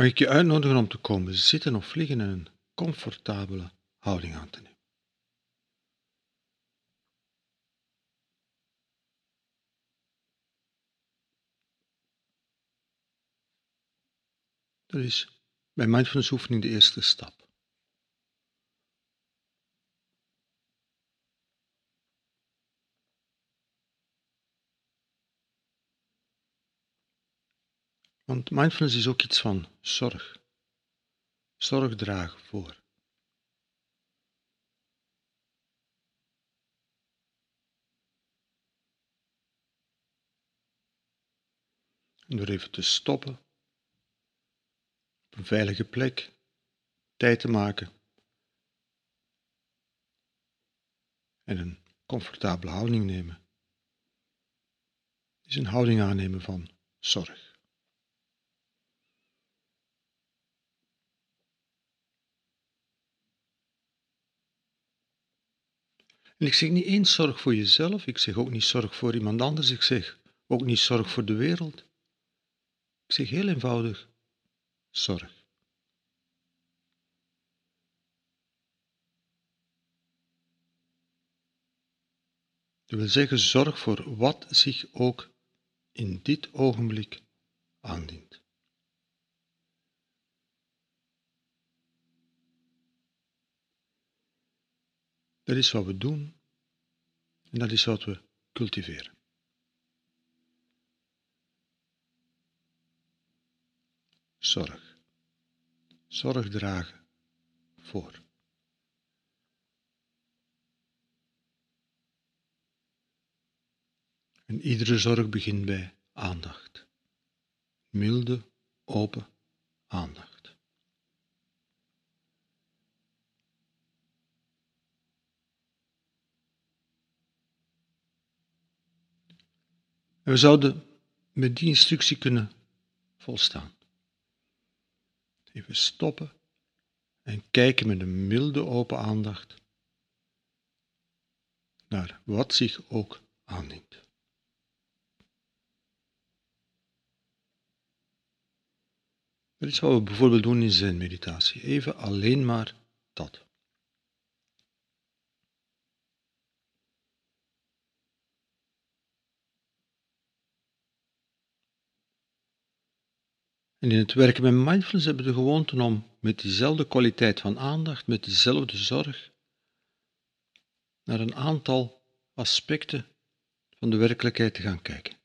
mag ik je uitnodigen om te komen zitten of liggen en een comfortabele houding aan te nemen. Dat is bij mindfulness oefening de eerste stap. Want mindfulness is ook iets van zorg. Zorg dragen voor. En door even te stoppen, op een veilige plek, tijd te maken en een comfortabele houding nemen, is een houding aannemen van zorg. En ik zeg niet eens zorg voor jezelf, ik zeg ook niet zorg voor iemand anders, ik zeg ook niet zorg voor de wereld. Ik zeg heel eenvoudig zorg. Dat wil zeggen zorg voor wat zich ook in dit ogenblik aandient. Dat is wat we doen en dat is wat we cultiveren. Zorg. Zorg dragen voor. En iedere zorg begint bij aandacht. Milde, open aandacht. We zouden met die instructie kunnen volstaan. Even stoppen en kijken met een milde open aandacht naar wat zich ook aandient. Dat is wat we bijvoorbeeld doen in zijn meditatie. Even alleen maar dat. En in het werken met mindfulness hebben we de gewoonte om met diezelfde kwaliteit van aandacht, met dezelfde zorg, naar een aantal aspecten van de werkelijkheid te gaan kijken.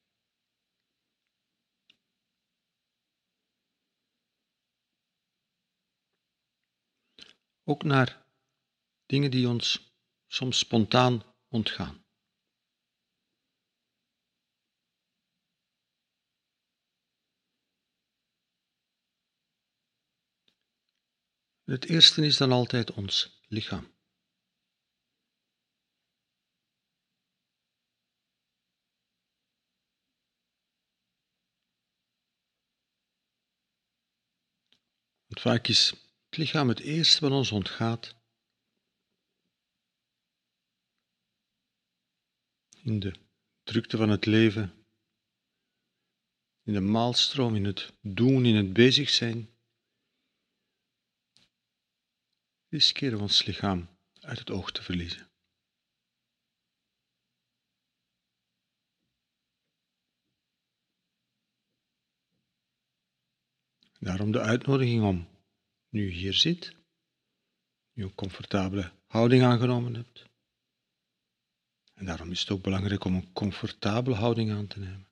Ook naar dingen die ons soms spontaan ontgaan. Het eerste is dan altijd ons lichaam. Want vaak is het lichaam het eerste wat ons ontgaat. In de drukte van het leven, in de maalstroom, in het doen, in het bezig zijn. Riskeren we ons lichaam uit het oog te verliezen. Daarom de uitnodiging om, nu hier zit, nu een comfortabele houding aangenomen hebt. En daarom is het ook belangrijk om een comfortabele houding aan te nemen.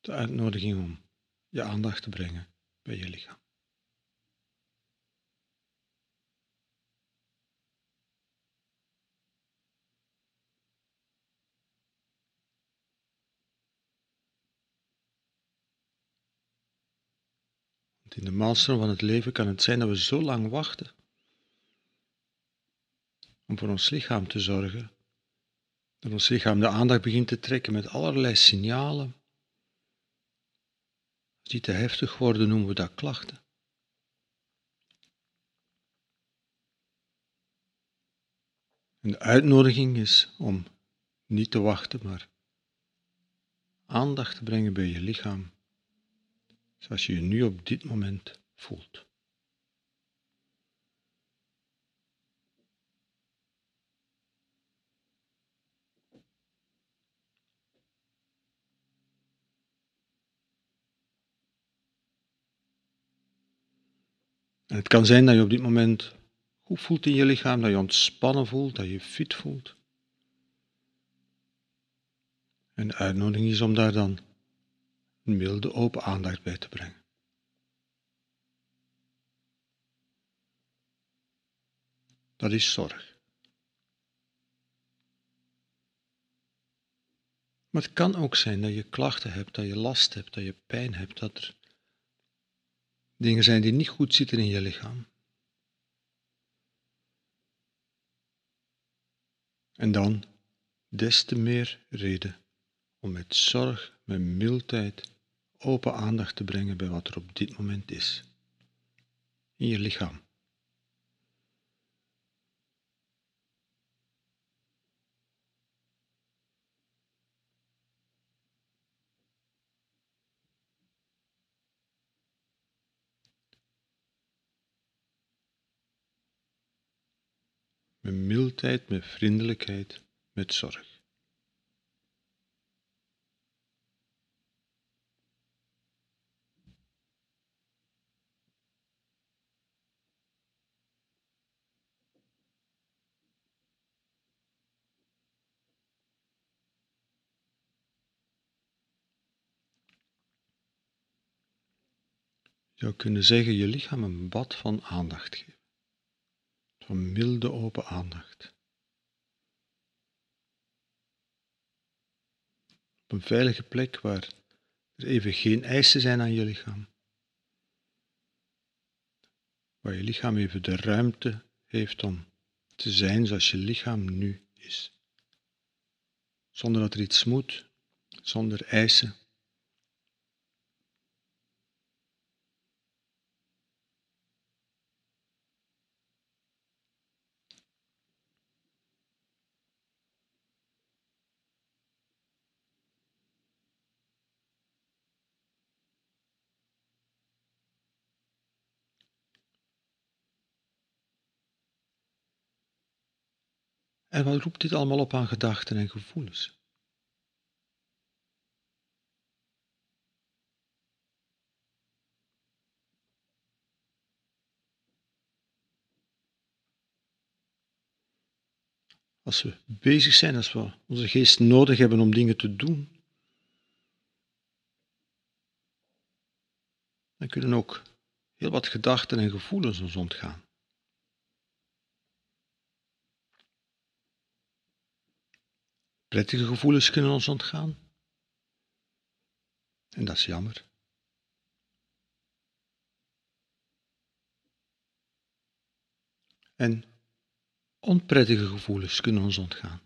De uitnodiging om je aandacht te brengen bij je lichaam. Want in de maalstroom van het leven kan het zijn dat we zo lang wachten om voor ons lichaam te zorgen, dat ons lichaam de aandacht begint te trekken met allerlei signalen die te heftig worden, noemen we dat klachten. En de uitnodiging is om niet te wachten, maar aandacht te brengen bij je lichaam, zoals je je nu op dit moment voelt. En het kan zijn dat je op dit moment goed voelt in je lichaam, dat je ontspannen voelt, dat je fit voelt. En de uitnodiging is om daar dan een milde open aandacht bij te brengen. Dat is zorg. Maar het kan ook zijn dat je klachten hebt, dat je last hebt, dat je pijn hebt, dat er dingen zijn die niet goed zitten in je lichaam. En dan des te meer reden om met zorg, met mildheid, open aandacht te brengen bij wat er op dit moment is. In je lichaam. Met mildheid, met vriendelijkheid, met zorg. Je zou kunnen zeggen je lichaam een bad van aandacht geven van milde open aandacht. Op een veilige plek waar er even geen eisen zijn aan je lichaam. Waar je lichaam even de ruimte heeft om te zijn zoals je lichaam nu is. Zonder dat er iets moet, zonder eisen. En wat roept dit allemaal op aan gedachten en gevoelens? Als we bezig zijn, als we onze geest nodig hebben om dingen te doen, dan kunnen ook heel wat gedachten en gevoelens ons ontgaan. Prettige gevoelens kunnen ons ontgaan. En dat is jammer. En onprettige gevoelens kunnen ons ontgaan.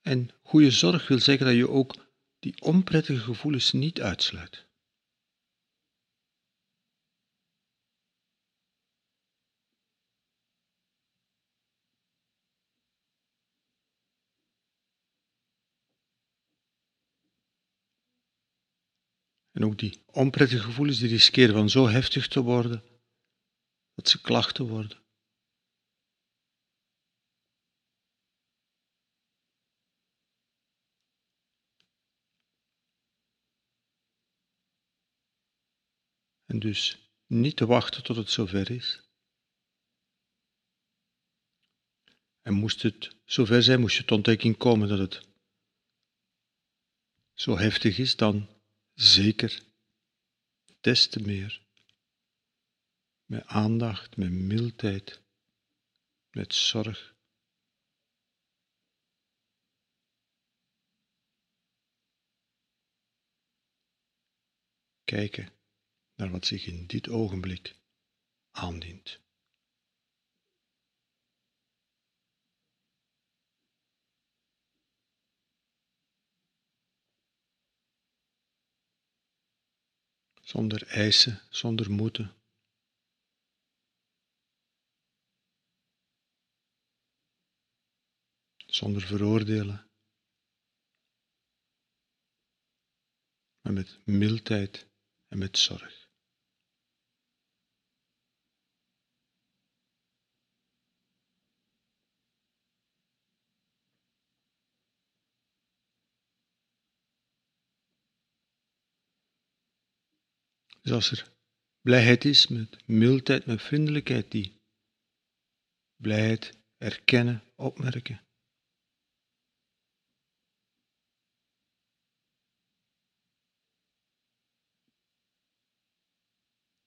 En goede zorg wil zeggen dat je ook die onprettige gevoelens niet uitsluit. En ook die onprettige gevoelens die riskeren van zo heftig te worden dat ze klachten worden. En dus niet te wachten tot het zover is. En moest het zover zijn, moest je tot ontdekking komen dat het zo heftig is, dan zeker des te meer met aandacht, met mildheid, met zorg. Kijken naar wat zich in dit ogenblik aandient. zonder eisen, zonder moeten. Zonder veroordelen, maar met mildheid en met zorg. Dus als er blijheid is met mildheid, met vriendelijkheid, die blijheid erkennen, opmerken.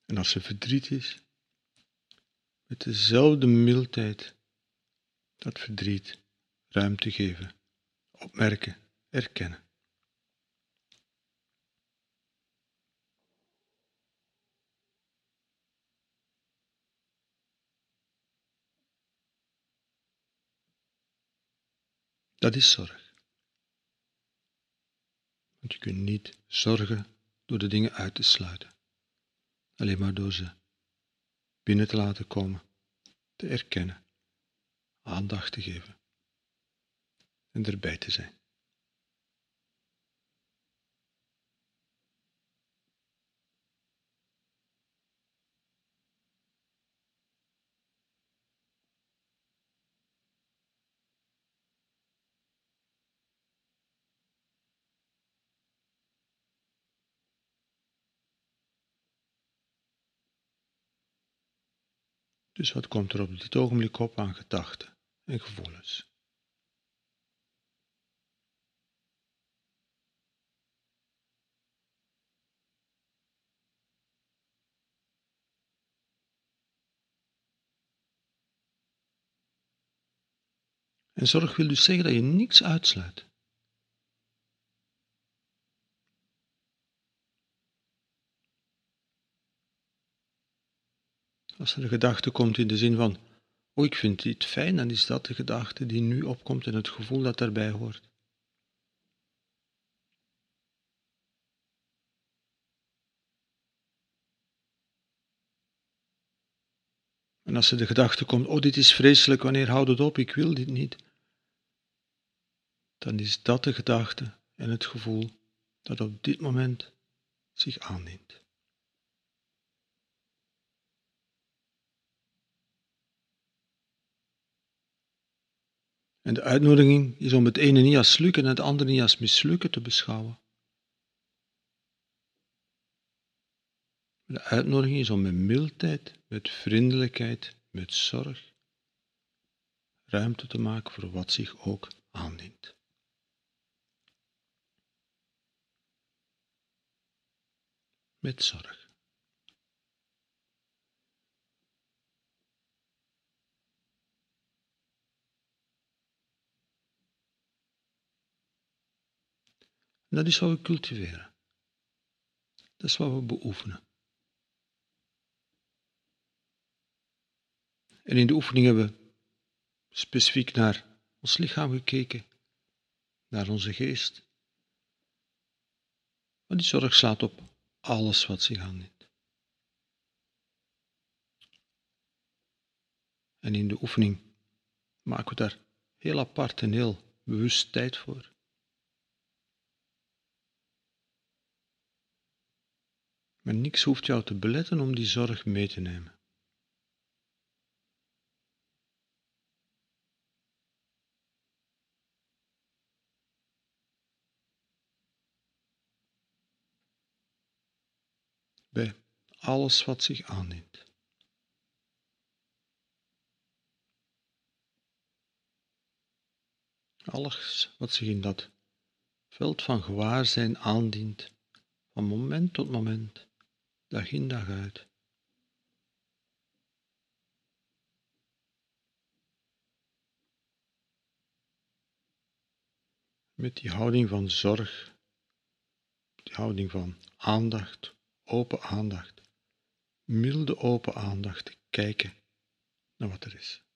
En als er verdriet is, met dezelfde mildheid dat verdriet ruimte geven, opmerken, erkennen. Dat is zorg. Want je kunt niet zorgen door de dingen uit te sluiten, alleen maar door ze binnen te laten komen, te erkennen, aandacht te geven en erbij te zijn. Dus wat komt er op dit ogenblik op aan gedachten en gevoelens? En zorg wil dus zeggen dat je niets uitsluit. Als er een gedachte komt in de zin van, oh ik vind dit fijn, dan is dat de gedachte die nu opkomt en het gevoel dat daarbij hoort. En als er de gedachte komt, oh dit is vreselijk, wanneer houdt het op, ik wil dit niet, dan is dat de gedachte en het gevoel dat op dit moment zich aandient. En de uitnodiging is om het ene niet als lukken en het andere niet als mislukken te beschouwen. De uitnodiging is om met mildheid, met vriendelijkheid, met zorg ruimte te maken voor wat zich ook aandient. Met zorg. Dat is wat we cultiveren. Dat is wat we beoefenen. En in de oefening hebben we specifiek naar ons lichaam gekeken, naar onze geest. Maar die zorg slaat op alles wat zich aandient. En in de oefening maken we daar heel apart en heel bewust tijd voor. Maar niks hoeft jou te beletten om die zorg mee te nemen. Bij alles wat zich aandient. Alles wat zich in dat veld van gewaarzijn aandient, van moment tot moment dag in dag uit. Met die houding van zorg, die houding van aandacht, open aandacht, milde open aandacht, kijken naar wat er is.